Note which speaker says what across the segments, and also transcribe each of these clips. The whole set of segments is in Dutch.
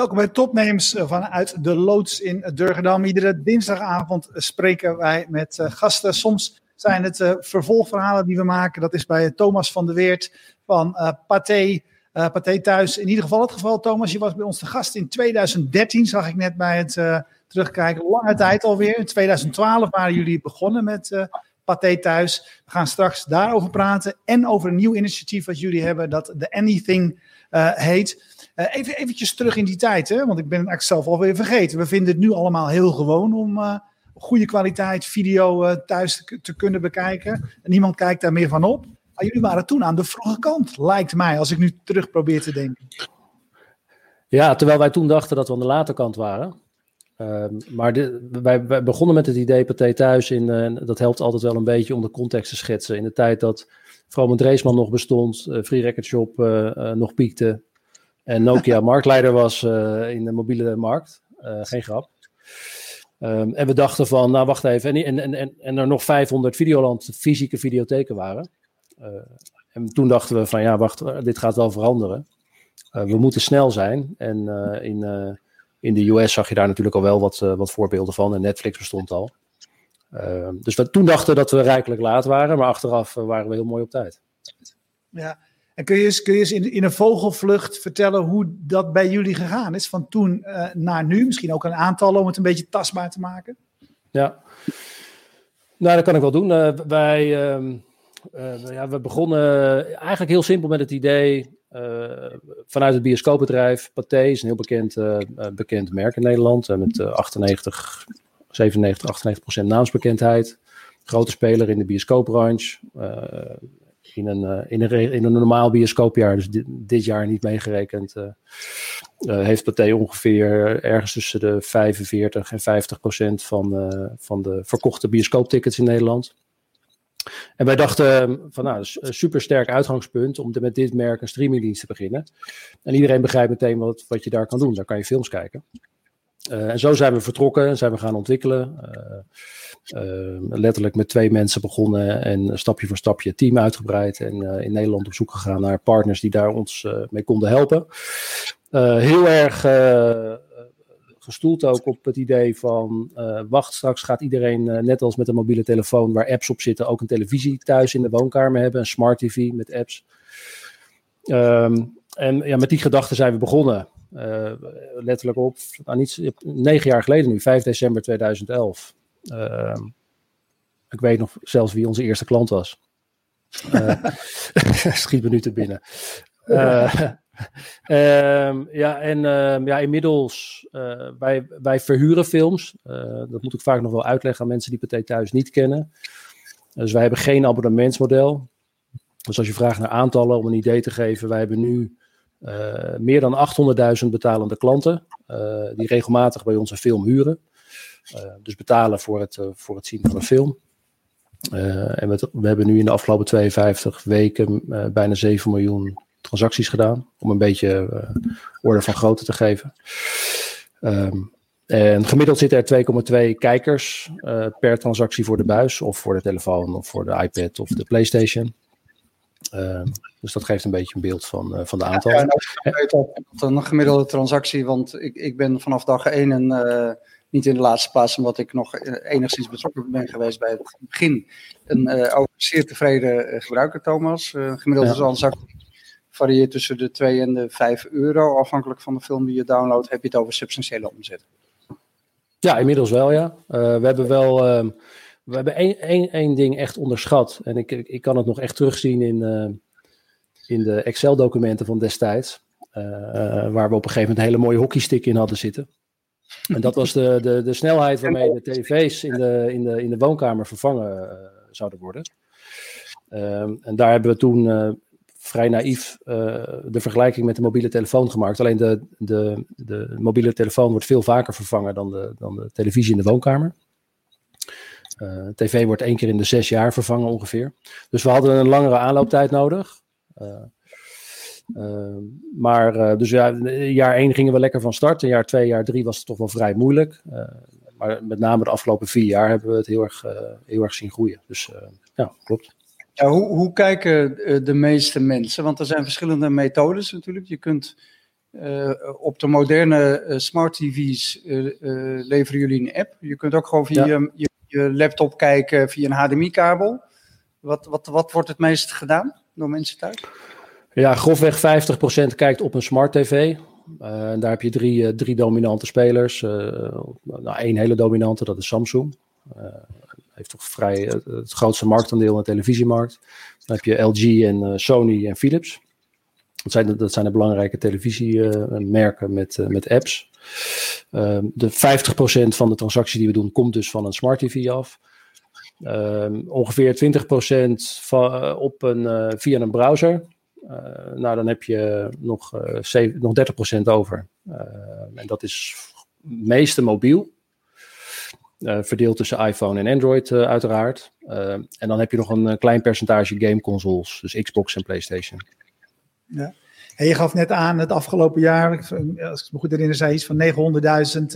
Speaker 1: Welkom bij Topnames vanuit de loods in Durgedam. Iedere dinsdagavond spreken wij met uh, gasten. Soms zijn het uh, vervolgverhalen die we maken. Dat is bij Thomas van der Weert van uh, Pathé. Thuis. In ieder geval het geval, Thomas. Je was bij ons de gast in 2013, zag ik net bij het terugkijken. Lange tijd alweer. In 2012 waren jullie begonnen met Pathé thuis. We gaan straks daarover praten. En over een nieuw initiatief wat jullie hebben, dat de Anything heet. Uh, even eventjes terug in die tijd, hè? want ik ben het eigenlijk zelf alweer vergeten. We vinden het nu allemaal heel gewoon om uh, goede kwaliteit video uh, thuis te, kunnen bekijken. En niemand kijkt daar meer van op. Maar jullie waren toen aan de vroege kant, lijkt mij, als ik nu terug probeer te denken.
Speaker 2: Ja, terwijl wij toen dachten dat we aan de late kant waren. Ehm, maar wij, begonnen met het idee Pathé thuis. In, dat helpt altijd wel een beetje om de context te schetsen. In de tijd dat Vroom Dreesman nog bestond, Free Record Shop nog piekte. En Nokia marktleider was uh, in de mobiele markt. Uh, geen grap. Um, en we dachten van, nou wacht even. En, en, en, en er nog 500 Videoland fysieke videotheken waren. Uh, en toen dachten we van, ja wacht, dit gaat wel veranderen. we moeten snel zijn. En in, in de US zag je daar natuurlijk al wel wat, wat voorbeelden van. En Netflix bestond al. Ehm, dus we toen dachten dat we rijkelijk laat waren. Maar achteraf waren we heel mooi op tijd.
Speaker 1: Ja, kun je eens, je in, in een vogelvlucht vertellen hoe dat bij jullie gegaan is? Van toen uh, naar nu, misschien ook een aantal om het een beetje tastbaar te maken?
Speaker 2: Ja, nou dat kan ik wel doen. Uh, wij, uh, ja, we begonnen eigenlijk heel simpel met het idee vanuit het bioscoopbedrijf. Pathé is een heel bekend, bekend merk in Nederland. met 98, 97, 98 procent naamsbekendheid. Grote speler in de bioscoopbranche in een, in, een, in een normaal bioscoopjaar, dus dit, jaar niet meegerekend, uh, uh, heeft Pathé ongeveer ergens tussen de 45 en 50 procent van, van de verkochte bioscooptickets in Nederland. En wij dachten van nou, super sterk uitgangspunt om met dit merk een streamingdienst te beginnen. En iedereen begrijpt meteen wat, wat je daar kan doen. Daar kan je films kijken. En zo zijn we vertrokken en zijn we gaan ontwikkelen. Uh, letterlijk met twee mensen begonnen en stapje voor stapje het team uitgebreid. En in Nederland op zoek gegaan naar partners die daar ons mee konden helpen. heel erg gestoeld ook op het idee van wacht, straks gaat iedereen net als met een mobiele telefoon waar apps op zitten, ook een televisie thuis in de woonkamer hebben, een smart TV met apps. Um, en ja, met die gedachte zijn we begonnen. Letterlijk op, nou, niet, negen jaar geleden nu, 5 december 2011. Uh, ik weet nog zelfs wie onze eerste klant was. Uh, schiet me nu te binnen. Uh, ja, en uh, ja, inmiddels, wij, wij verhuren films. dat moet ik vaak nog wel uitleggen aan mensen die Pathé thuis niet kennen. Dus wij hebben geen abonnementsmodel. Dus als je vraagt naar aantallen, om een idee te geven, wij hebben nu meer dan 800.000 betalende klanten. die regelmatig bij ons een film huren. Eh, dus betalen voor het, eh, voor het zien van een film. Eh, en we, we, hebben nu in de afgelopen 52 weken bijna 7 miljoen transacties gedaan. Om een beetje orde van grootte te geven. Um, en gemiddeld zitten er 2,2 kijkers per transactie voor de buis, of voor de telefoon, of voor de iPad of de PlayStation. Uh, dus dat geeft een beetje een beeld van, uh, van de aantallen. Ja,
Speaker 3: nou, een gemiddelde transactie, want ik, ik ben vanaf dag 1 een niet in de laatste plaats omdat ik nog eh, enigszins betrokken ben geweest bij het begin. Een zeer tevreden gebruiker, Thomas. Gemiddelde ja. transactie varieert tussen de 2 en de 5 euro. Afhankelijk van de film die je downloadt, heb je het over substantiële omzet.
Speaker 2: Ja, inmiddels wel, ja. we hebben wel... Ehm, we hebben één, één, één ding echt onderschat. En ik, ik kan het nog echt terugzien in, in de Excel-documenten van destijds. waar we op een gegeven moment een hele mooie hockeystick in hadden zitten. En dat was de, de, de snelheid waarmee de tv's in de, in de, in de woonkamer vervangen uh, zouden worden. Um, en daar hebben we toen uh, vrij naïef uh, de vergelijking met de mobiele telefoon gemaakt. Alleen de, de, de mobiele telefoon wordt veel vaker vervangen dan de, dan de televisie in de woonkamer. Tv wordt één keer in de zes jaar vervangen ongeveer. Dus we hadden een langere aanlooptijd nodig. Ehm, maar uh, dus ja, jaar 1 gingen we lekker van start. En jaar 2, jaar 3 was het toch wel vrij moeilijk. Uh, maar met name de afgelopen vier jaar hebben we het heel erg, heel erg zien groeien. Dus ja, klopt.
Speaker 3: Ja, hoe, hoe kijken de meeste mensen? Want er zijn verschillende methodes natuurlijk. Je kunt op de moderne smart TV's leveren jullie een app. Je kunt ook gewoon via je, je, laptop kijken via een HDMI-kabel. Wat, wat, wat wordt het meest gedaan door mensen thuis?
Speaker 2: Ja, grofweg 50% kijkt op een smart TV. Uh, daar heb je drie, uh, drie dominante spelers. Uh, nou, één hele dominante, dat is Samsung. heeft toch vrij het grootste marktaandeel in de televisiemarkt. Dan heb je LG en Sony en Philips. Dat zijn, dat zijn de belangrijke televisiemerken met, met apps. Ehm, de 50% van de transacties die we doen komt dus van een smart TV af. Ehm, ongeveer 20% van, op een, via een browser. Uh, nou, dan heb je nog, uh, nog 30% over. Uh, en dat is meeste mobiel. verdeeld tussen iPhone en Android uiteraard. en dan heb je nog een klein percentage gameconsoles. Dus Xbox en PlayStation.
Speaker 1: Ja. Je gaf net aan, het afgelopen jaar, als ik me goed herinner, zei iets van 900.000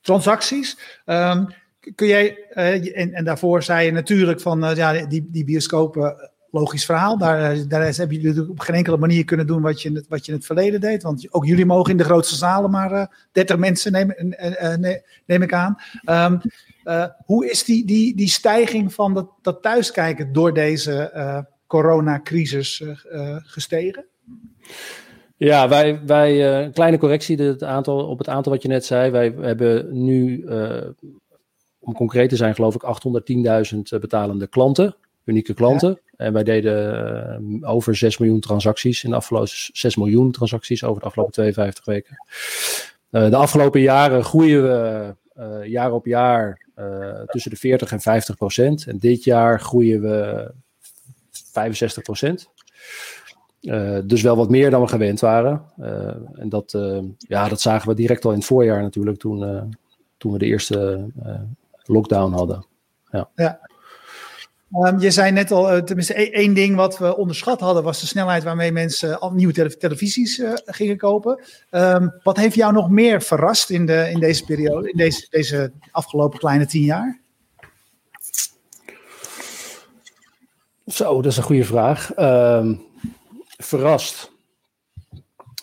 Speaker 1: transacties. Um, kun jij, en, en, daarvoor zei je natuurlijk van, ja, die, die bioscopen logisch verhaal. Daar, eh, daar hebben jullie op geen enkele manier kunnen doen wat je, in het, wat je in het verleden deed. Want ook jullie mogen in de grootste zalen maar uh, eh, 30 mensen, neem, ik aan. Um, hoe is die, die, die stijging van dat, dat thuiskijken door deze coronacrisis gestegen?
Speaker 2: Ja, wij, wij een kleine correctie het aantal, op het aantal wat je net zei. Wij hebben nu, om concreet te zijn, geloof ik 810.000 betalende klanten unieke klanten. En wij deden uh, over 6 miljoen transacties in de afgelopen 6 miljoen transacties over de afgelopen 52 weken. Uh, de afgelopen jaren groeien we jaar op jaar tussen de 40 en 50 procent. En dit jaar groeien we 65 procent. Dus wel wat meer dan we gewend waren. en dat, ja, dat zagen we direct al in het voorjaar natuurlijk, toen, toen we de eerste lockdown hadden. Ja.
Speaker 1: ja. Um, je zei net al, tenminste e-, één ding wat we onderschat hadden, was de snelheid waarmee mensen al nieuwe tele televisies gingen kopen. Um, wat heeft jou nog meer verrast in, de, in deze periode, in deze, deze afgelopen kleine tien jaar?
Speaker 2: Zo, dat is een goede vraag. Um, verrast.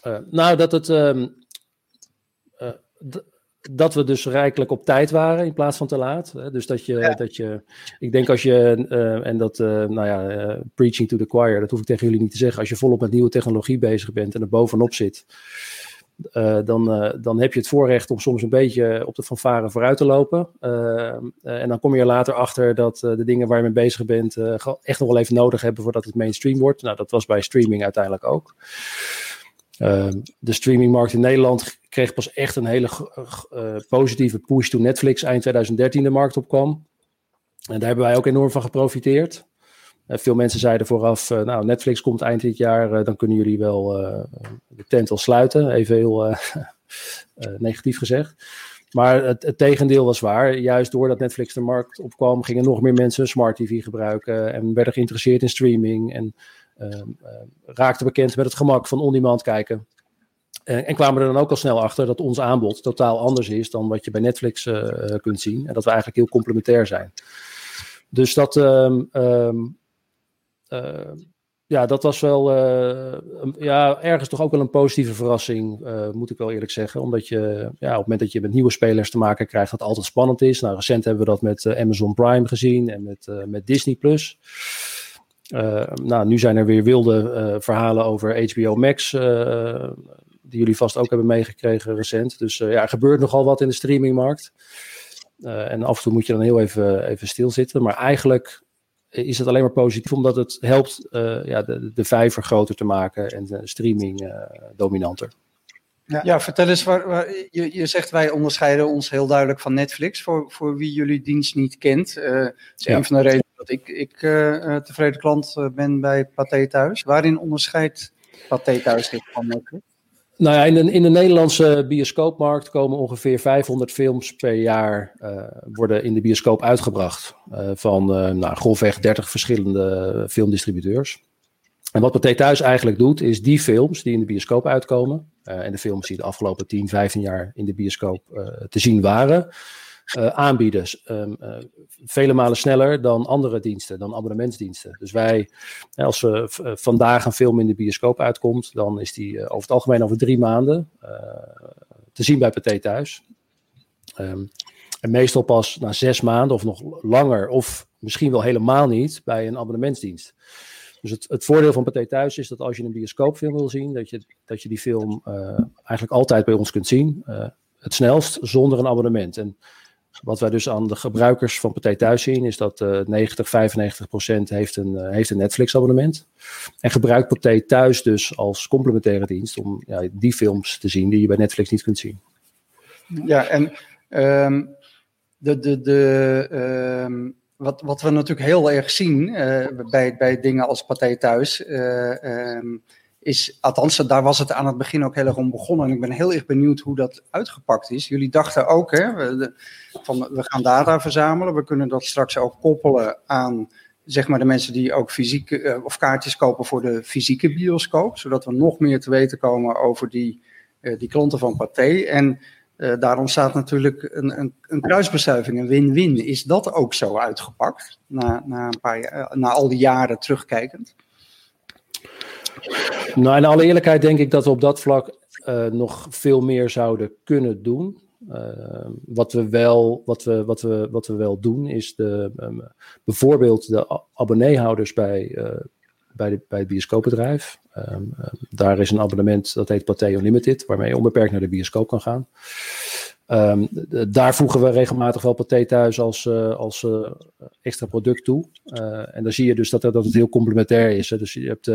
Speaker 2: Uh, nou, dat het dat we dus rijkelijk op tijd waren in plaats van te laat. Dus dat je, dat je ik denk als je, uh, en dat, uh, nou ja, uh, preaching to the choir, dat hoef ik tegen jullie niet te zeggen. Als je volop met nieuwe technologie bezig bent en er bovenop zit, dan, dan heb je het voorrecht om soms een beetje op de fanfare vooruit te lopen. en dan kom je er later achter dat de dingen waar je mee bezig bent echt nog wel even nodig hebben voordat het mainstream wordt. Nou, dat was bij streaming uiteindelijk ook. Ehm, de streamingmarkt in Nederland kreeg pas echt een hele positieve push toen Netflix eind 2013 de markt opkwam. En daar hebben wij ook enorm van geprofiteerd. Uh, veel mensen zeiden vooraf, uh, nou Netflix komt eind dit jaar, dan kunnen jullie wel de tent al sluiten. Even heel negatief gezegd. Maar het, tegendeel was waar. Juist doordat Netflix de markt opkwam, gingen nog meer mensen smart TV gebruiken en werden geïnteresseerd in streaming. En Ehm, ehm, raakten bekend met het gemak van on-demand kijken. En, en, kwamen er dan ook al snel achter dat ons aanbod totaal anders is dan wat je bij Netflix kunt zien. En dat we eigenlijk heel complementair zijn. Dus dat, um, uh, ja, dat was wel uh, ja, ergens toch ook wel een positieve verrassing, moet ik wel eerlijk zeggen. Omdat je ja, op het moment dat je met nieuwe spelers te maken krijgt, dat altijd spannend is. Nou, recent hebben we dat met Amazon Prime gezien en met, met Disney Plus. Uh, nou, nu zijn er weer wilde verhalen over HBO Max, die jullie vast ook hebben meegekregen recent. Dus ja, er gebeurt nogal wat in de streamingmarkt. en af en toe moet je dan heel even, even stilzitten. Maar eigenlijk is het alleen maar positief, omdat het helpt ja, de, de vijver groter te maken en de streaming dominanter.
Speaker 3: Ja. ja, vertel eens, waar, waar, je, je zegt wij onderscheiden ons heel duidelijk van Netflix. Voor, voor wie jullie dienst niet kent, uh, is ja. een van de redenen dat ik, ik uh, tevreden klant ben bij Pathé Thuis. Waarin onderscheidt Pathé Thuis zich van Netflix?
Speaker 2: Nou ja, in de, in de Nederlandse bioscoopmarkt komen ongeveer 500 films per jaar uh, worden in de bioscoop uitgebracht. Uh, van uh, nou, grofweg 30 verschillende filmdistributeurs. En wat Pathé Thuis eigenlijk doet, is die films die in de bioscoop uitkomen, en de films die de afgelopen 10, 15 jaar in de bioscoop te zien waren, aanbieden. Um, vele malen sneller dan andere diensten, dan abonnementsdiensten. Dus wij, als we vandaag een film in de bioscoop uitkomt, dan is die over het algemeen over drie maanden te zien bij Pathé Thuis. Um, en meestal pas na zes maanden of nog langer, of misschien wel helemaal niet, bij een abonnementsdienst. Dus het, het voordeel van Pathé Thuis is dat als je een bioscoopfilm wil zien, dat je, dat je die film uh, eigenlijk altijd bij ons kunt zien. Uh, het snelst zonder een abonnement. En wat wij dus aan de gebruikers van Pathé Thuis zien, is dat uh, 90, 95 procent heeft een, heeft een Netflix-abonnement. En gebruikt Pathé Thuis dus als complementaire dienst om ja, die films te zien die je bij Netflix niet kunt zien.
Speaker 3: Ja, en um, de, de, de, uh, wat, wat we natuurlijk heel erg zien uh, bij, bij dingen als Pathé Thuis, uh, um, is, althans daar was het aan het begin ook heel erg om begonnen. En ik ben heel erg benieuwd hoe dat uitgepakt is. Jullie dachten ook, hè, van, we gaan data verzamelen, we kunnen dat straks ook koppelen aan zeg maar de mensen die ook fysiek uh, of kaartjes kopen voor de fysieke bioscoop, zodat we nog meer te weten komen over die, uh, die klanten van Pathé. En uh, daar ontstaat natuurlijk een, een, een kruisbestuiving, een win-win. Is dat ook zo uitgepakt, na, na, een paar, na al die jaren terugkijkend?
Speaker 2: Nou, in alle eerlijkheid denk ik dat we op dat vlak uh, nog veel meer zouden kunnen doen. wat, we wel, wat, we, wat, we, wat we wel doen, is de, um, bijvoorbeeld de abonneehouders bij, bij, de, bij het bioscoopbedrijf. Um, daar is een abonnement dat heet Pathé Unlimited, waarmee je onbeperkt naar de bioscoop kan gaan. Daar voegen we regelmatig wel Pathé thuis als, als extra product toe. En dan zie je dus dat, dat het heel complementair is. Hè. Dus je hebt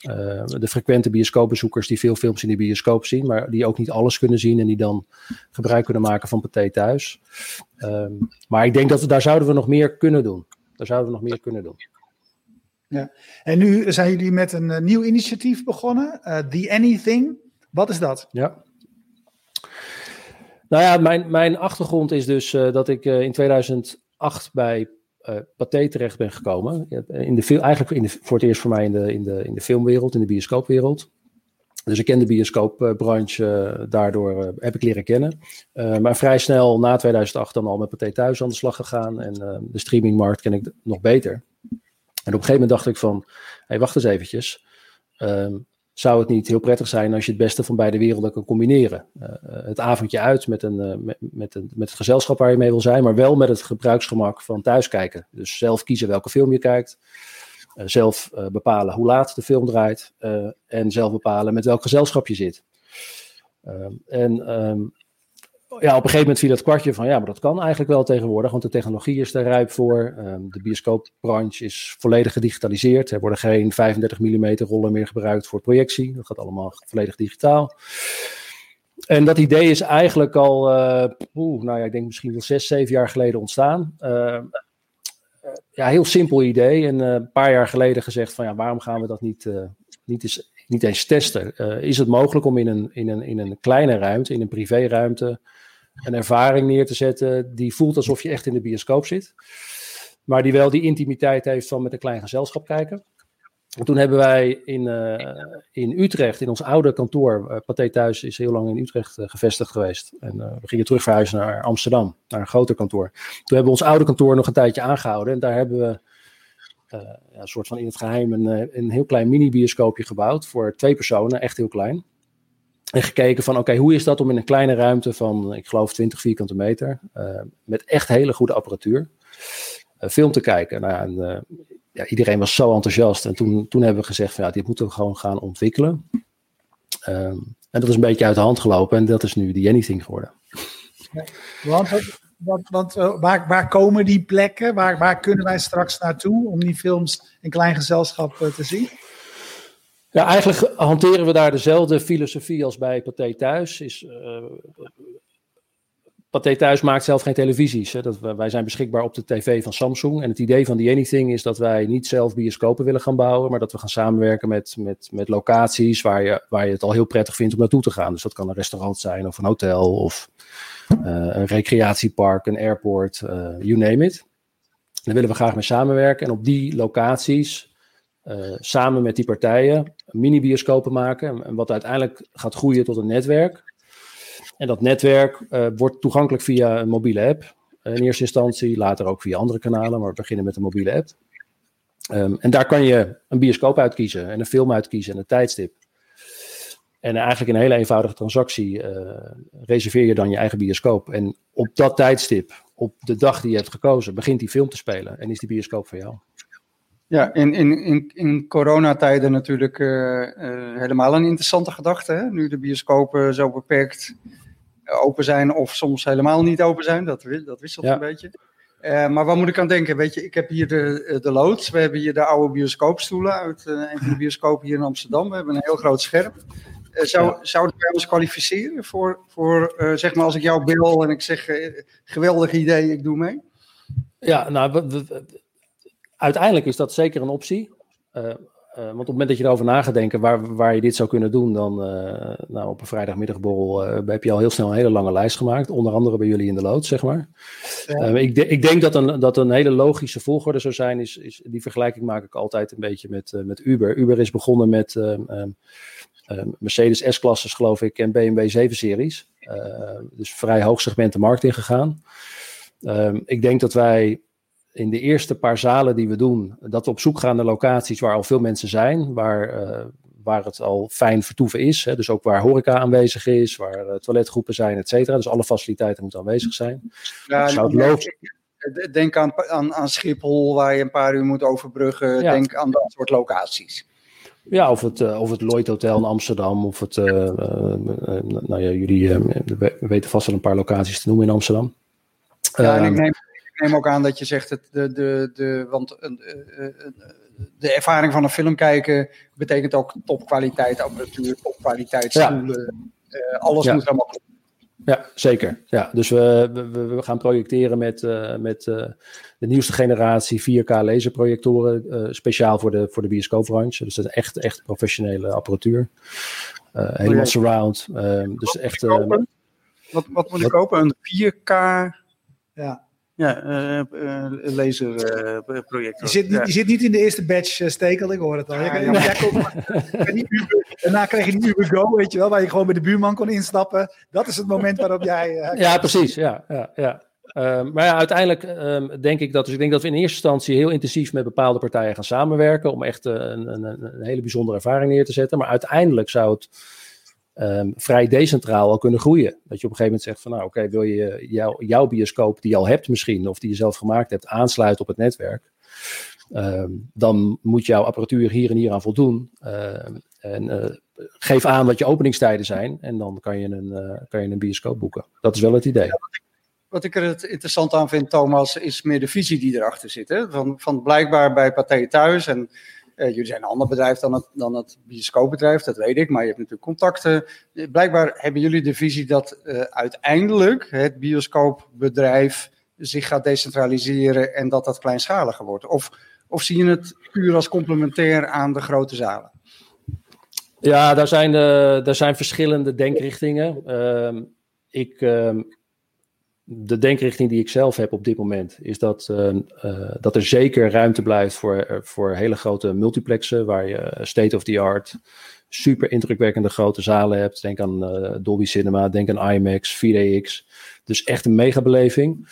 Speaker 2: de, de frequente bioscoopbezoekers die veel films in de bioscoop zien, maar die ook niet alles kunnen zien en die dan gebruik kunnen maken van Pathé thuis. Um, maar ik denk dat we, daar zouden we nog meer kunnen doen. Daar zouden we nog meer kunnen doen.
Speaker 1: Ja. En nu zijn jullie met een uh, nieuw initiatief begonnen, uh, The Anything. Wat is dat?
Speaker 2: Ja. Nou ja, mijn, mijn achtergrond is dus dat ik in 2008 bij Pathé terecht ben gekomen. In de, eigenlijk in voor het eerst voor mij in de, in, de, in de filmwereld, in de bioscoopwereld. Dus ik ken de bioscoopbranche, daardoor heb ik leren kennen. maar vrij snel na 2008 dan al met Pathé thuis aan de slag gegaan. En de streamingmarkt ken ik nog beter. En op een gegeven moment dacht ik van, hey, wacht eens eventjes. Um, zou het niet heel prettig zijn als je het beste van beide werelden kan combineren? Uh, het avondje uit met, een, uh, met, een, met het gezelschap waar je mee wil zijn, maar wel met het gebruiksgemak van thuiskijken. Dus zelf kiezen welke film je kijkt. Zelf bepalen hoe laat de film draait. en zelf bepalen met welk gezelschap je zit. Ehm, en um, ja, op een gegeven moment viel het kwartje van ja, maar dat kan eigenlijk wel tegenwoordig, want de technologie is er rijp voor. Um, de bioscoopbranche is volledig gedigitaliseerd. Er worden geen 35 mm rollen meer gebruikt voor projectie. Dat gaat allemaal volledig digitaal. En dat idee is eigenlijk al, oeh, nou ja, ik denk misschien wel zes, zeven jaar geleden ontstaan. Uh, ja, heel simpel idee. En uh, een paar jaar geleden gezegd van ja, waarom gaan we dat niet, niet, eens, niet eens testen? is het mogelijk om in een, in, een, in een kleine ruimte, in een privéruimte, een ervaring neer te zetten die voelt alsof je echt in de bioscoop zit. Maar die wel die intimiteit heeft van met een klein gezelschap kijken. En toen hebben wij in, uh, in Utrecht, in ons oude kantoor, uh, Pathé Thuis is heel lang in Utrecht gevestigd geweest. En we gingen terug verhuizen naar Amsterdam, naar een groter kantoor. Toen hebben we ons oude kantoor nog een tijdje aangehouden. En daar hebben we een soort van in het geheim een, een heel klein mini-bioscoopje gebouwd voor twee personen, echt heel klein. En gekeken van, oké, hoe is dat om in een kleine ruimte van, ik geloof, 20 vierkante meter, uh, met echt hele goede apparatuur, uh, film te kijken. Nou, en, ja, iedereen was zo enthousiast. En toen, toen hebben we gezegd, van, ja, dit moeten we gewoon gaan ontwikkelen. Um, en dat is een beetje uit de hand gelopen en dat is nu die Anything geworden.
Speaker 1: Ja, want, want waar, komen die plekken? Waar, waar kunnen wij straks naartoe om die films in klein gezelschap te zien?
Speaker 2: Ja, eigenlijk hanteren we daar dezelfde filosofie als bij Pathé Thuis. Is, uh, Pathé Thuis maakt zelf geen televisies. Hè. Dat, wij zijn beschikbaar op de tv van Samsung. En het idee van The Anything is dat wij niet zelf bioscopen willen gaan bouwen, maar dat we gaan samenwerken met, met, met locaties waar je, waar je het al heel prettig vindt om naartoe te gaan. Dus dat kan een restaurant zijn of een hotel of uh, een recreatiepark, een airport, uh, you name it. Daar willen we graag mee samenwerken. En op die locaties uh, samen met die partijen mini-bioscopen maken. En wat uiteindelijk gaat groeien tot een netwerk. En dat netwerk wordt toegankelijk via een mobiele app. in eerste instantie, later ook via andere kanalen, maar we beginnen met een mobiele app. Ehm, en daar kan je een bioscoop uitkiezen en een film uitkiezen en een tijdstip. En eigenlijk een hele eenvoudige transactie uh, reserveer je dan je eigen bioscoop. En op dat tijdstip, op de dag die je hebt gekozen, begint die film te spelen en is die bioscoop voor jou.
Speaker 3: Ja, in, in, in, in coronatijden natuurlijk helemaal een interessante gedachte. Hè? Nu de bioscopen zo beperkt open zijn of soms helemaal niet open zijn. Dat, dat wisselt een beetje. Uh, maar wat moet ik aan denken? Weet je, ik heb hier de, de loods. We hebben hier de oude bioscoopstoelen uit uh, een van de bioscopen hier in Amsterdam. We hebben een heel groot scherm. Uh, zou, zouden wij ons kwalificeren voor, voor zeg maar, als ik jou bel en ik zeg, geweldig idee, ik doe mee?
Speaker 2: Ja, nou, uiteindelijk is dat zeker een optie. Uh, want op het moment dat je erover na gaat denken waar, waar je dit zou kunnen doen, dan uh, nou, op een vrijdagmiddagborrel uh, heb je al heel snel een hele lange lijst gemaakt. Onder andere bij jullie in de lood, zeg maar. Ja. ik, de, ik, denk dat een, dat een hele logische volgorde zou zijn, is, is die vergelijking maak ik altijd een beetje met, met Uber. Uber is begonnen met um, Mercedes S-klasses, geloof ik, en BMW 7-series. dus vrij hoog segment de markt ingegaan. Um, ik denk dat wij in de eerste paar zalen die we doen, dat we op zoek gaan naar locaties waar al veel mensen zijn, waar, uh, waar het al fijn vertoeven is. Hè, dus ook waar horeca aanwezig is, waar uh, toiletgroepen zijn, et cetera. Dus alle faciliteiten moeten aanwezig zijn. Ja,
Speaker 3: zou het Denk aan, aan, aan Schiphol, waar je een paar uur moet overbruggen. Ja. Denk aan dat soort locaties.
Speaker 2: Ja, of het, uh, of het Lloyd Hotel in Amsterdam, of het, nou ja, jullie weten vast wel een paar locaties te noemen in Amsterdam.
Speaker 3: Ja, en ik neem ik neem ook aan dat je zegt, het, de, de, de, want uh, de ervaring van een film kijken betekent ook topkwaliteit apparatuur, topkwaliteit stoelen. Ja. alles moet allemaal kloppen.
Speaker 2: Ja, zeker. Ja, dus we, we, we gaan projecteren met, uh, met uh, de nieuwste generatie 4K laserprojectoren, uh, speciaal voor de, voor de bioscoopbranche. Dus dat is echt, echt professionele apparatuur. helemaal surround. dus echt,
Speaker 3: wat, wat moet ik kopen? Een 4K? Ja. Ja, uh, uh, laserprojector.
Speaker 1: je, zit niet, ja. je zit niet in de eerste batch uh, stekel, ik hoor het al. Ja, ja, daarna krijg je die Uber Go, weet je wel, waar je gewoon bij de buurman kon instappen. Dat is het moment waarop jij...
Speaker 2: ja, precies. Ja, ja, ja. Um, maar ja, uiteindelijk um, denk ik dat, dus ik denk dat we in eerste instantie heel intensief met bepaalde partijen gaan samenwerken om echt een, een, een hele bijzondere ervaring neer te zetten. Maar uiteindelijk zou het um, vrij decentraal al kunnen groeien. Dat je op een gegeven moment zegt van nou oké, wil je jou, jouw bioscoop die je al hebt misschien, of die je zelf gemaakt hebt, aansluiten op het netwerk. Um, dan moet jouw apparatuur hier en hier aan voldoen. Uh, en uh, geef aan wat je openingstijden zijn. En dan kan je, een, uh, kan je een bioscoop boeken. Dat is wel het idee. Ja,
Speaker 3: wat, ik, wat ik er het interessant aan vind, Thomas, is meer de visie die erachter zit. Hè? Van, van blijkbaar bij Pathé Thuis en uh, jullie zijn een ander bedrijf dan het, dan het bioscoopbedrijf, dat weet ik, maar je hebt natuurlijk contacten. Uh, blijkbaar hebben jullie de visie dat uh, uiteindelijk het bioscoopbedrijf zich gaat decentraliseren en dat dat kleinschaliger wordt. Of, of zie je het puur als complementair aan de grote zalen?
Speaker 2: Ja, daar zijn, daar zijn verschillende denkrichtingen. Ehm, ik, ehm, de denkrichting die ik zelf heb op dit moment is dat, uh, uh, dat er zeker ruimte blijft voor, eh, voor hele grote multiplexen, waar je state-of-the-art, super indrukwekkende grote zalen hebt. Denk aan uh, Dolby Cinema, denk aan IMAX, 4DX. Dus echt een megabeleving.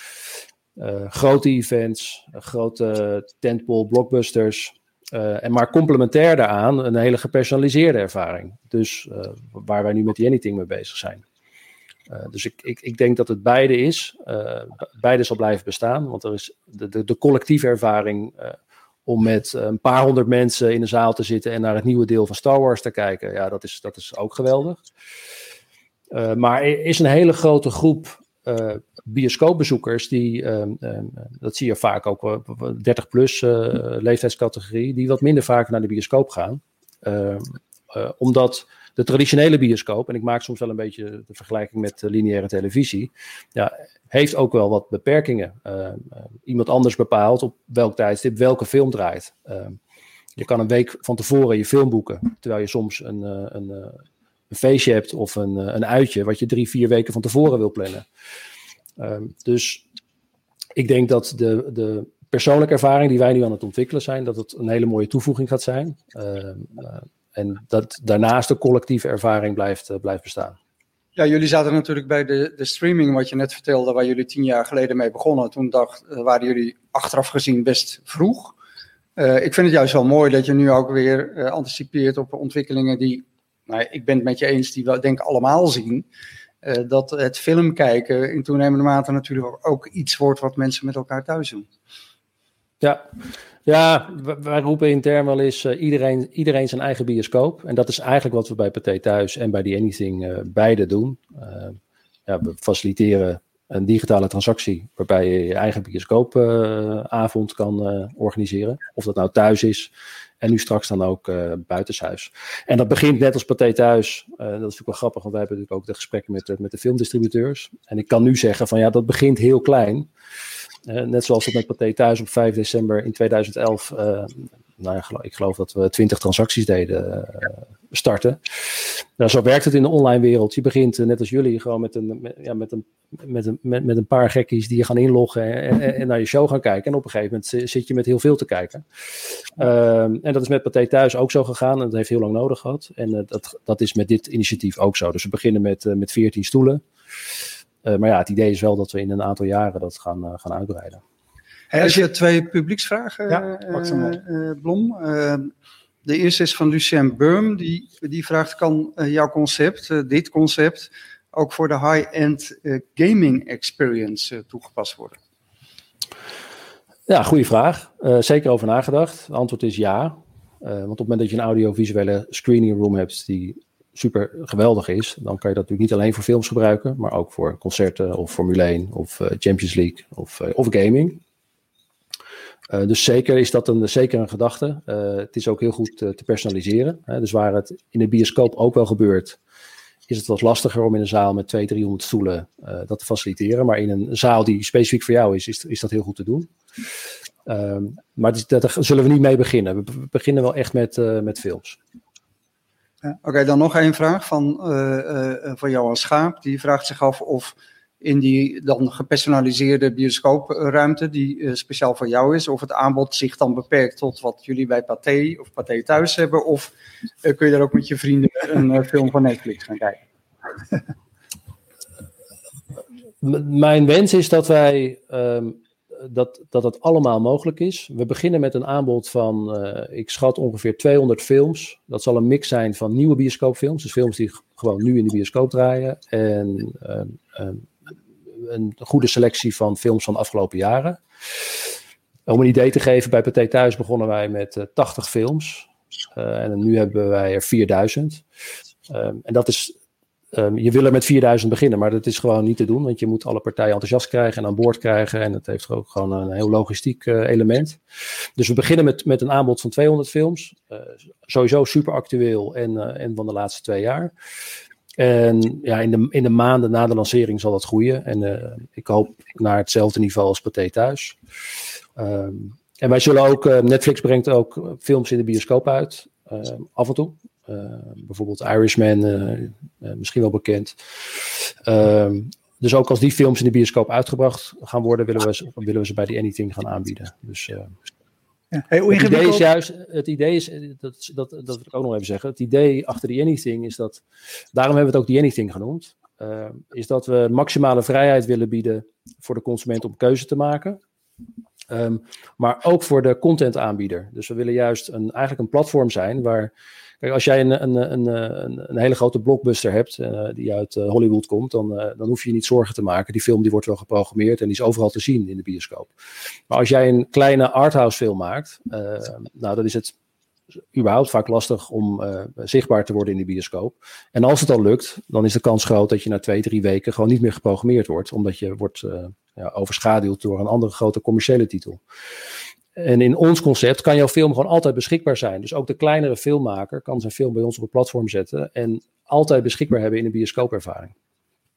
Speaker 2: grote events, grote tentpole blockbusters. en maar complementair daaraan een hele gepersonaliseerde ervaring. Dus waar wij nu met die Anything mee bezig zijn. Uh, dus ik, ik, ik denk dat het beide is. Uh, beide zal blijven bestaan, want er is de, de, de collectieve ervaring uh, om met een paar honderd mensen in een zaal te zitten en naar het nieuwe deel van Star Wars te kijken. Ja, dat is, dat is ook geweldig. maar er is een hele grote groep bioscoopbezoekers die, dat zie je vaak ook, 30 plus leeftijdscategorie, die wat minder vaak naar de bioscoop gaan. omdat de traditionele bioscoop, en ik maak soms wel een beetje de vergelijking met de lineaire televisie, ja, heeft ook wel wat beperkingen. Uh, iemand anders bepaalt op welk tijdstip welke film draait. Uh, je kan een week van tevoren je film boeken, terwijl je soms een, uh, een, een, feestje hebt of een, een uitje wat je drie, vier weken van tevoren wil plannen. Ehm, dus ik denk dat de, de persoonlijke ervaring die wij nu aan het ontwikkelen zijn, dat het een hele mooie toevoeging gaat zijn. Ehm, en dat daarnaast de collectieve ervaring blijft, uh, blijft bestaan.
Speaker 3: Ja, jullie zaten natuurlijk bij de, de streaming, wat je net vertelde, waar jullie tien jaar geleden mee begonnen. Toen dacht, uh, waren jullie achteraf gezien best vroeg. Uh, ik vind het juist wel mooi dat je nu ook weer uh, anticipeert op ontwikkelingen die, nou, ik ben het met je eens, die we denk ik allemaal zien. dat het film kijken in toenemende mate natuurlijk ook iets wordt wat mensen met elkaar thuis doen.
Speaker 2: Ja, ja, wij roepen intern wel eens uh, iedereen, iedereen zijn eigen bioscoop. En dat is eigenlijk wat we bij Pathé Thuis en bij The Anything uh, beide doen. Uh, ja, we faciliteren een digitale transactie waarbij je je eigen bioscoopavond kan organiseren. Of dat nou thuis is en nu straks dan ook buitenshuis. En dat begint net als Pathé Thuis. dat is natuurlijk wel grappig, want wij hebben natuurlijk ook de gesprekken met, met de filmdistributeurs. En ik kan nu zeggen van ja, dat begint heel klein. Uh, net zoals dat met Pathé Thuis op 5 december in 2011. Uh, nou ja, ik geloof dat we 20 transacties deden uh, starten. Nou, zo werkt het in de online wereld. Je begint net als jullie gewoon met een, met, ja, met een, met een, met, met een paar gekkies die je gaan inloggen en, en, en, naar je show gaan kijken. En op een gegeven moment zit je met heel veel te kijken. Ehm, en dat is met Pathé Thuis ook zo gegaan. En dat heeft heel lang nodig gehad. En dat, dat is met dit initiatief ook zo. Dus we beginnen met, met 14 stoelen. Uh, maar ja, het idee is wel dat we in een aantal jaren dat gaan, uh, gaan uitbreiden.
Speaker 3: Hey, als je twee publieksvragen, ja, uh, Blom. de eerste is van Lucien Burm. Die, die vraagt, kan jouw concept, dit concept, ook voor de high-end gaming experience toegepast worden?
Speaker 2: Ja, goede vraag. zeker over nagedacht. Het antwoord is ja. want op het moment dat je een audiovisuele screening room hebt die super geweldig is, dan kan je dat natuurlijk niet alleen voor films gebruiken, maar ook voor concerten of Formule 1 of uh, Champions League of, uh, of gaming. Uh, dus zeker is dat een, zeker een gedachte. het is ook heel goed te personaliseren. Hè? Dus waar het in de bioscoop ook wel gebeurt, is het wat lastiger om in een zaal met 200, 300 stoelen dat te faciliteren. Maar in een zaal die specifiek voor jou is, is, is dat heel goed te doen. Ehm, maar daar zullen we niet mee beginnen. We beginnen wel echt met, met films.
Speaker 3: Oké, dan nog één vraag van, uh, uh, van Johan Schaap. Die vraagt zich af of in die dan gepersonaliseerde bioscoopruimte, die speciaal voor jou is, of het aanbod zich dan beperkt tot wat jullie bij Pathé of Pathé thuis hebben, of kun je daar ook met je vrienden een film van Netflix gaan kijken?
Speaker 2: Mijn wens is dat wij um, dat, dat allemaal mogelijk is. We beginnen met een aanbod van, uh, ik schat ongeveer 200 films. Dat zal een mix zijn van nieuwe bioscoopfilms, dus films die gewoon nu in de bioscoop draaien. En um, um, een goede selectie van films van de afgelopen jaren. Om een idee te geven, bij Pathé Thuis begonnen wij met uh, 80 films. Uh, en nu hebben wij er 4000. Um, en dat is Um, je wil er met 4000 beginnen, maar dat is gewoon niet te doen, want je moet alle partijen enthousiast krijgen en aan boord krijgen. En dat heeft ook gewoon een heel logistiek uh, element. Dus we beginnen met, met een aanbod van 200 films. Uh, sowieso super actueel en, uh, en van de laatste twee jaar. En ja, in de, in de maanden na de lancering zal dat groeien. En ik hoop naar hetzelfde niveau als Pathé thuis. Um, en wij zullen ook, Netflix brengt ook films in de bioscoop uit, af en toe. Uh, bijvoorbeeld Irishman, uh, misschien wel bekend. Uh, dus ook als die films in de bioscoop uitgebracht gaan worden, willen we ze, willen we ze bij die Anything gaan aanbieden. Dus ja. Hey, het idee is juist, het idee is, dat, dat, dat wil ik ook nog even zeggen, het idee achter die Anything is dat, daarom hebben we het ook die Anything genoemd, is dat we maximale vrijheid willen bieden voor de consument om keuze te maken. Um, maar ook voor de contentaanbieder. Dus we willen juist een, eigenlijk een platform zijn waar Als jij een, een, een, een, hele grote blockbuster hebt uh, die uit uh, Hollywood komt, dan, uh, dan hoef je je niet zorgen te maken. Die film die wordt wel geprogrammeerd en die is overal te zien in de bioscoop. Maar als jij een kleine arthouse film maakt, nou dan is het überhaupt vaak lastig om zichtbaar te worden in de bioscoop. En als het al lukt, dan is de kans groot dat je na twee, drie weken gewoon niet meer geprogrammeerd wordt, omdat je wordt ja, overschaduwd door een andere grote commerciële titel. En in ons concept kan jouw film gewoon altijd beschikbaar zijn. Dus ook de kleinere filmmaker kan zijn film bij ons op het platform zetten en altijd beschikbaar hebben in een bioscoopervaring.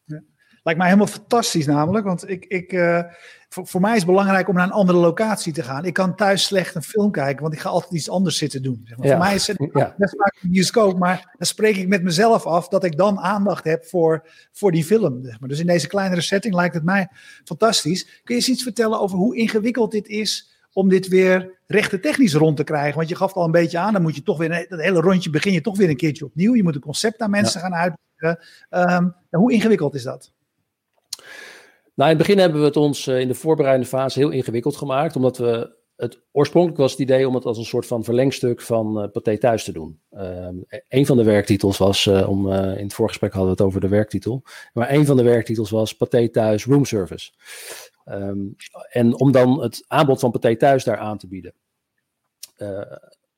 Speaker 1: Ja. Lijkt mij helemaal fantastisch namelijk, want ik, ik, uh, voor, voor, mij is het belangrijk om naar een andere locatie te gaan. Ik kan thuis slecht een film kijken, want ik ga altijd iets anders zitten doen. Zeg maar. ja. Voor mij is het ja. best vaak een bioscoop, maar dan spreek ik met mezelf af dat ik dan aandacht heb voor, voor die film. Zeg maar. Dus in deze kleinere setting lijkt het mij fantastisch. Kun je eens iets vertellen over hoe ingewikkeld dit is om dit weer rechte technisch rond te krijgen. Want je gaf al een beetje aan, dan moet je toch weer, dat hele rondje begin je toch weer een keertje opnieuw. Je moet een concept aan mensen ja. gaan uitleggen. Ehm, hoe ingewikkeld is dat?
Speaker 2: Nou, in het begin hebben we het ons in de voorbereidende fase heel ingewikkeld gemaakt, omdat we het oorspronkelijk was het idee om het als een soort van verlengstuk van uh, Pathé thuis te doen. Uh, een van de werktitels was, uh, om, in het voorgesprek hadden we het over de werktitel, maar een van de werktitels was Pathé thuis room service. Um, en om dan het aanbod van Pathé thuis daar aan te bieden.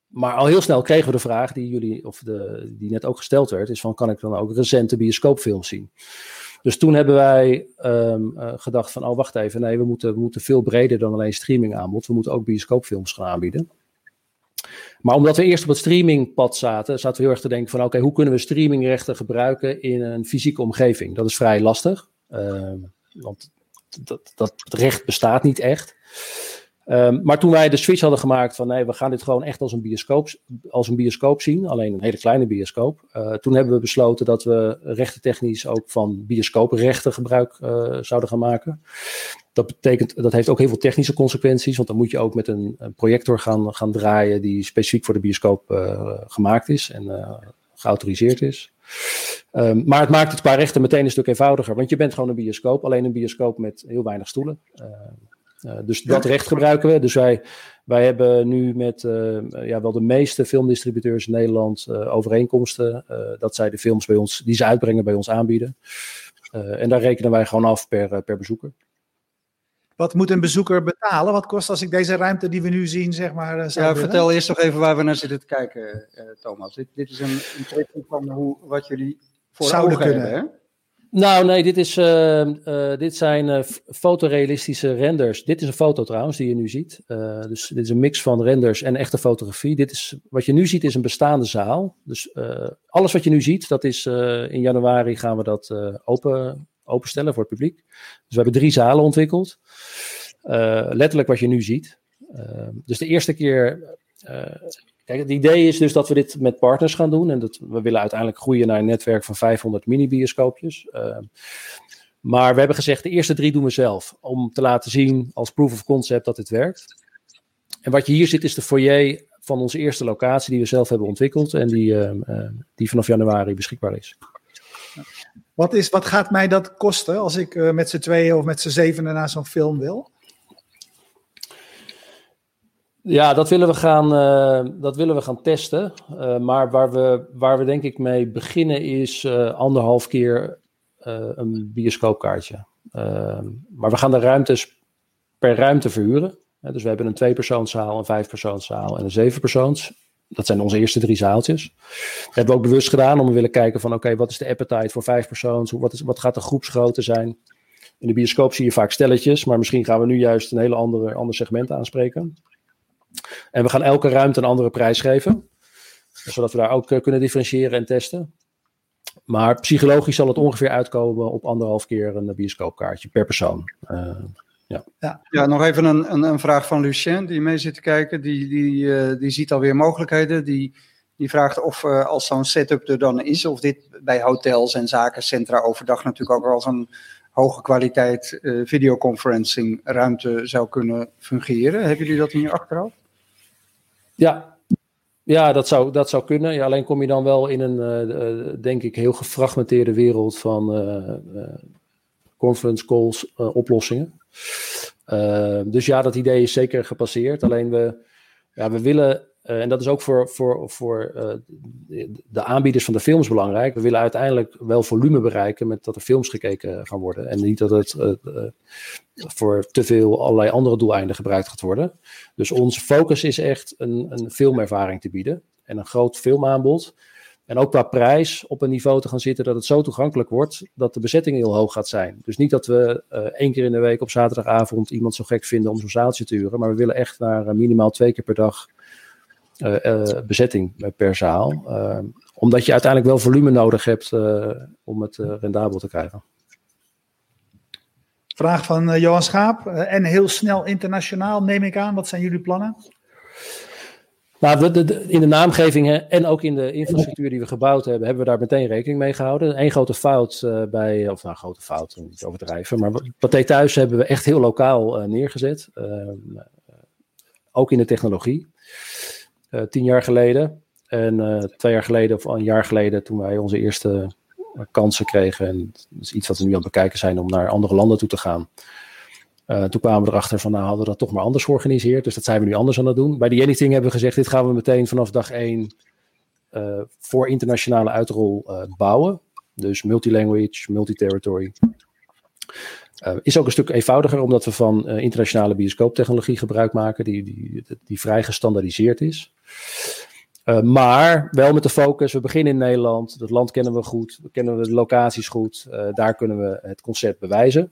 Speaker 2: maar al heel snel kregen we de vraag die jullie, of de, die net ook gesteld werd, is van kan ik dan ook recente bioscoopfilms zien? Dus toen hebben wij um, uh, gedacht van, oh wacht even, nee, we moeten, moeten veel breder dan alleen streaming aanbod. We moeten ook bioscoopfilms gaan aanbieden. Maar omdat we eerst op het streamingpad zaten, zaten we heel erg te denken van, oké, hoe kunnen we streamingrechten gebruiken in een fysieke omgeving? Dat is vrij lastig, uh, want dat, dat recht bestaat niet echt. Um, maar toen wij de switch hadden gemaakt van nee, we gaan dit gewoon echt als een bioscoop, als een bioscoop zien, alleen een hele kleine bioscoop. Uh, toen hebben we besloten dat we rechtentechnisch ook van bioscooprechten gebruik uh, zouden gaan maken. Dat betekent, dat heeft ook heel veel technische consequenties, want dan moet je ook met een, projector gaan, gaan draaien die specifiek voor de bioscoop uh, gemaakt is en geautoriseerd is. Um, maar het maakt het qua rechten meteen een stuk eenvoudiger, want je bent gewoon een bioscoop, alleen een bioscoop met heel weinig stoelen. Uh, dus dat recht gebruiken we. Dus wij, wij hebben nu met uh, ja, wel de meeste filmdistributeurs in Nederland uh, overeenkomsten. dat zij de films bij ons, die ze uitbrengen, bij ons aanbieden. en daar rekenen wij gewoon af per, per bezoeker.
Speaker 1: Wat moet een bezoeker betalen? Wat kost als ik deze ruimte die we nu zien, zeg maar.
Speaker 3: ja, willen? vertel eerst nog even waar we naar zitten te kijken, Thomas. Dit, dit is een, een van hoe, wat jullie voor zouden kunnen. Hebben, hè?
Speaker 2: Nou, nee, dit, is, uh, uh, dit zijn uh, fotorealistische renders. Dit is een foto trouwens, die je nu ziet. dus dit is een mix van renders en echte fotografie. Dit is, wat je nu ziet is een bestaande zaal. Dus alles wat je nu ziet, dat is in januari gaan we dat open, openstellen voor het publiek. Dus we hebben drie zalen ontwikkeld. letterlijk wat je nu ziet. dus de eerste keer Kijk, het idee is dus dat we dit met partners gaan doen. En dat we willen uiteindelijk groeien naar een netwerk van 500 mini-bioscoopjes. Maar we hebben gezegd, de eerste drie doen we zelf. Om te laten zien als proof of concept dat dit werkt. En wat je hier ziet is de foyer van onze eerste locatie die we zelf hebben ontwikkeld. En die, die vanaf januari beschikbaar is.
Speaker 1: Wat, is, wat gaat mij dat kosten als ik met z'n tweeën of met z'n zevenen naar zo'n film wil?
Speaker 2: Ja, dat willen we gaan, uh, dat willen we gaan testen. Uh, maar waar we, waar we denk ik mee beginnen is anderhalf keer een bioscoopkaartje. maar we gaan de ruimtes per ruimte verhuren. dus we hebben een tweepersoonszaal, een vijfpersoonszaal en een zevenpersoons. Dat zijn onze eerste drie zaaltjes. Dat hebben we ook bewust gedaan om te willen kijken van oké, wat is de appetite voor vijf persoons? Wat, is, wat gaat de groepsgrootte zijn? In de bioscoop zie je vaak stelletjes, maar misschien gaan we nu juist een hele andere, ander segment aanspreken. En we gaan elke ruimte een andere prijs geven. Zodat we daar ook eh, kunnen differentiëren en testen. Maar psychologisch zal het ongeveer uitkomen op anderhalf keer een bioscoopkaartje per persoon. Uh,
Speaker 3: ja. Ja. ja, nog even een, een, een, vraag van Lucien, die mee zit te kijken. Die, die, uh, die ziet alweer mogelijkheden. Die, die vraagt of uh, als zo'n setup er dan is, of dit bij hotels en zakencentra overdag natuurlijk ook als een hoge kwaliteit uh, videoconferencing ruimte zou kunnen fungeren. Hebben jullie dat in je achterhoofd?
Speaker 2: Ja, ja dat, zou, dat zou kunnen. Ja, alleen kom je dan wel in een, uh, denk ik, heel gefragmenteerde wereld van uh, conference calls oplossingen. Dus ja, dat idee is zeker gepasseerd. Alleen we, ja, we willen uh, en dat is ook voor, voor, voor uh, de aanbieders van de films belangrijk. We willen uiteindelijk wel volume bereiken met dat er films gekeken gaan worden. En niet dat het uh, voor te veel allerlei andere doeleinden gebruikt gaat worden. Dus onze focus is echt een, een filmervaring te bieden. En een groot filmaanbod. En ook qua prijs op een niveau te gaan zitten dat het zo toegankelijk wordt dat de bezetting heel hoog gaat zijn. Dus niet dat we uh, één keer in de week op zaterdagavond iemand zo gek vinden om zo'n zaaltje te huren. Maar we willen echt naar uh, minimaal twee keer per dag uh, bezetting per zaal. omdat je uiteindelijk wel volume nodig hebt om het rendabel te krijgen.
Speaker 1: Vraag van Johan Schaap. en heel snel internationaal neem ik aan. Wat zijn jullie plannen?
Speaker 2: Nou, in de naamgevingen en ook in de infrastructuur die we gebouwd hebben, hebben we daar meteen rekening mee gehouden. Eén grote fout uh, bij, of nou, grote fout, niet overdrijven, maar Pathé Thuis hebben we echt heel lokaal uh, neergezet. Uh, ook in de technologie. tien jaar geleden. En twee jaar geleden, of een jaar geleden, toen wij onze eerste kansen kregen. En dat is iets wat we nu aan het bekijken zijn om naar andere landen toe te gaan. Toen kwamen we erachter van, nou hadden we dat toch maar anders georganiseerd. Dus dat zijn we nu anders aan het doen. Bij die Anything hebben we gezegd, dit gaan we meteen vanaf dag één voor internationale uitrol bouwen. Dus multilanguage, multiterritory. Is ook een stuk eenvoudiger omdat we van internationale bioscooptechnologie gebruik maken, die, die, die vrij gestandaardiseerd is. Maar wel met de focus, we beginnen in Nederland, dat land kennen we goed, kennen we de locaties goed, daar kunnen we het concept bewijzen.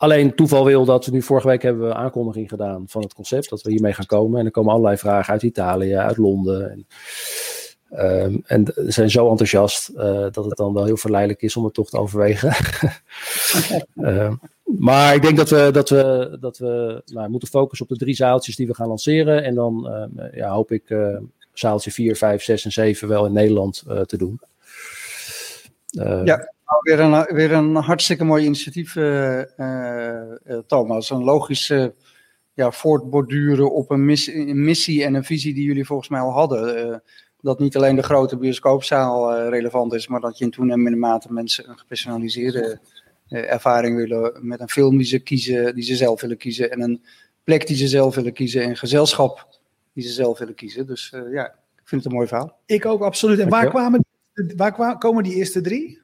Speaker 2: Alleen toeval wil dat we nu vorige week hebben we aankondiging gedaan van het concept, dat we hiermee gaan komen. En er komen allerlei vragen uit Italië, uit Londen. En, Um, en ze zijn zo enthousiast uh, dat het dan wel heel verleidelijk is om het toch te overwegen. uh, maar ik denk dat we, dat we, dat we nou, moeten focussen op de drie zaaltjes die we gaan lanceren. En dan uh, ja, hoop ik uh, zaaltje 4, 5, 6 en 7 wel in Nederland te doen.
Speaker 3: ja, weer een, weer een hartstikke mooi initiatief, Thomas. Een logische ja, voortborduren op een missie, een missie en een visie die jullie volgens mij al hadden dat niet alleen de grote bioscoopzaal uh, relevant is, maar dat je in toenemende mate mensen een gepersonaliseerde uh, ervaring willen met een film die ze kiezen, die ze zelf willen kiezen en een plek die ze zelf willen kiezen en gezelschap die ze zelf willen kiezen. Dus ja, ik vind het een mooi verhaal.
Speaker 1: Ik ook absoluut. En waar, kwamen, waar kwamen, komen die eerste drie?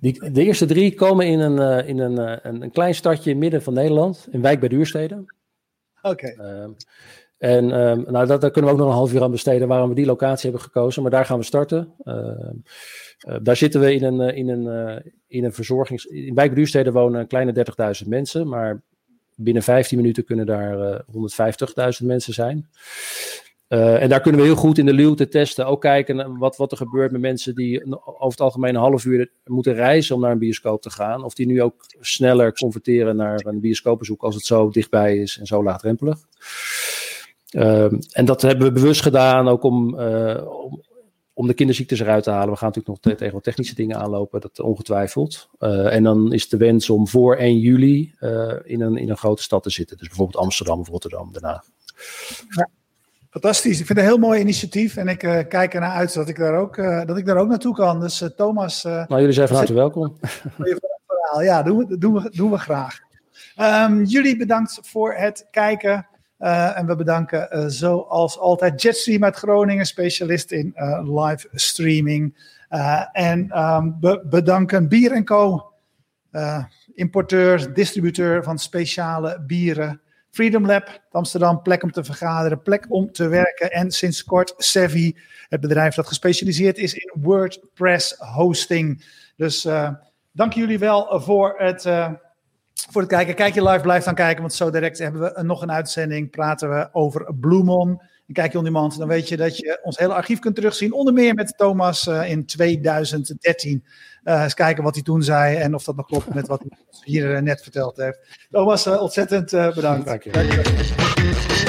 Speaker 2: Die, de eerste drie komen in een, in een, een, een klein stadje in midden van Nederland, in Wijk bij Duurstede.
Speaker 1: Oké. Okay.
Speaker 2: Ehm, en um, nou, dat, daar kunnen we ook nog een half uur aan besteden waarom we die locatie hebben gekozen. Maar daar gaan we starten. Uh, daar zitten we in een, in een, in een verzorgings... In Wijk wonen een kleine 30.000 mensen. Maar binnen 15 minuten kunnen daar 150.000 mensen zijn. En daar kunnen we heel goed in de luwte testen. Ook kijken wat, wat er gebeurt met mensen die over het algemeen een half uur moeten reizen om naar een bioscoop te gaan. Of die nu ook sneller converteren naar een bioscoopbezoek als het zo dichtbij is en zo laagdrempelig. Uh, en dat hebben we bewust gedaan, ook om, uh, om, om, de kinderziektes eruit te halen. We gaan natuurlijk nog tegen wat technische dingen aanlopen, dat ongetwijfeld. Uh, en dan is de wens om voor 1 juli in, een, in een grote stad te zitten. Dus bijvoorbeeld Amsterdam of Rotterdam daarna.
Speaker 1: Fantastisch. Ik vind het een heel mooi initiatief. En ik kijk ernaar uit dat ik daar ook, dat ik daar ook naartoe kan. Dus Thomas...
Speaker 2: nou, jullie zijn van harte welkom.
Speaker 1: Ja, doen we, doen we, doen we graag. Um, jullie bedankt voor het kijken. En we bedanken zoals altijd Jetstream uit Groningen, specialist in live streaming. en um, we bedanken Bier Co, importeur, distributeur van speciale bieren. Freedom Lab, Amsterdam, plek om te vergaderen, plek om te werken. En sinds kort Sevi, het bedrijf dat gespecialiseerd is in WordPress hosting. Dus dank jullie wel voor het voor het kijken. Kijk je live, blijf dan kijken, want zo direct hebben we nog een uitzending. Praten we over Bloemon. En kijk je on demand, dan weet je dat je ons hele archief kunt terugzien. Onder meer met Thomas uh, in 2013. Uh, eens kijken wat hij toen zei en of dat nog klopt met wat hij hier uh, net verteld heeft. Thomas, ontzettend bedankt.
Speaker 2: Dank je. Dank je.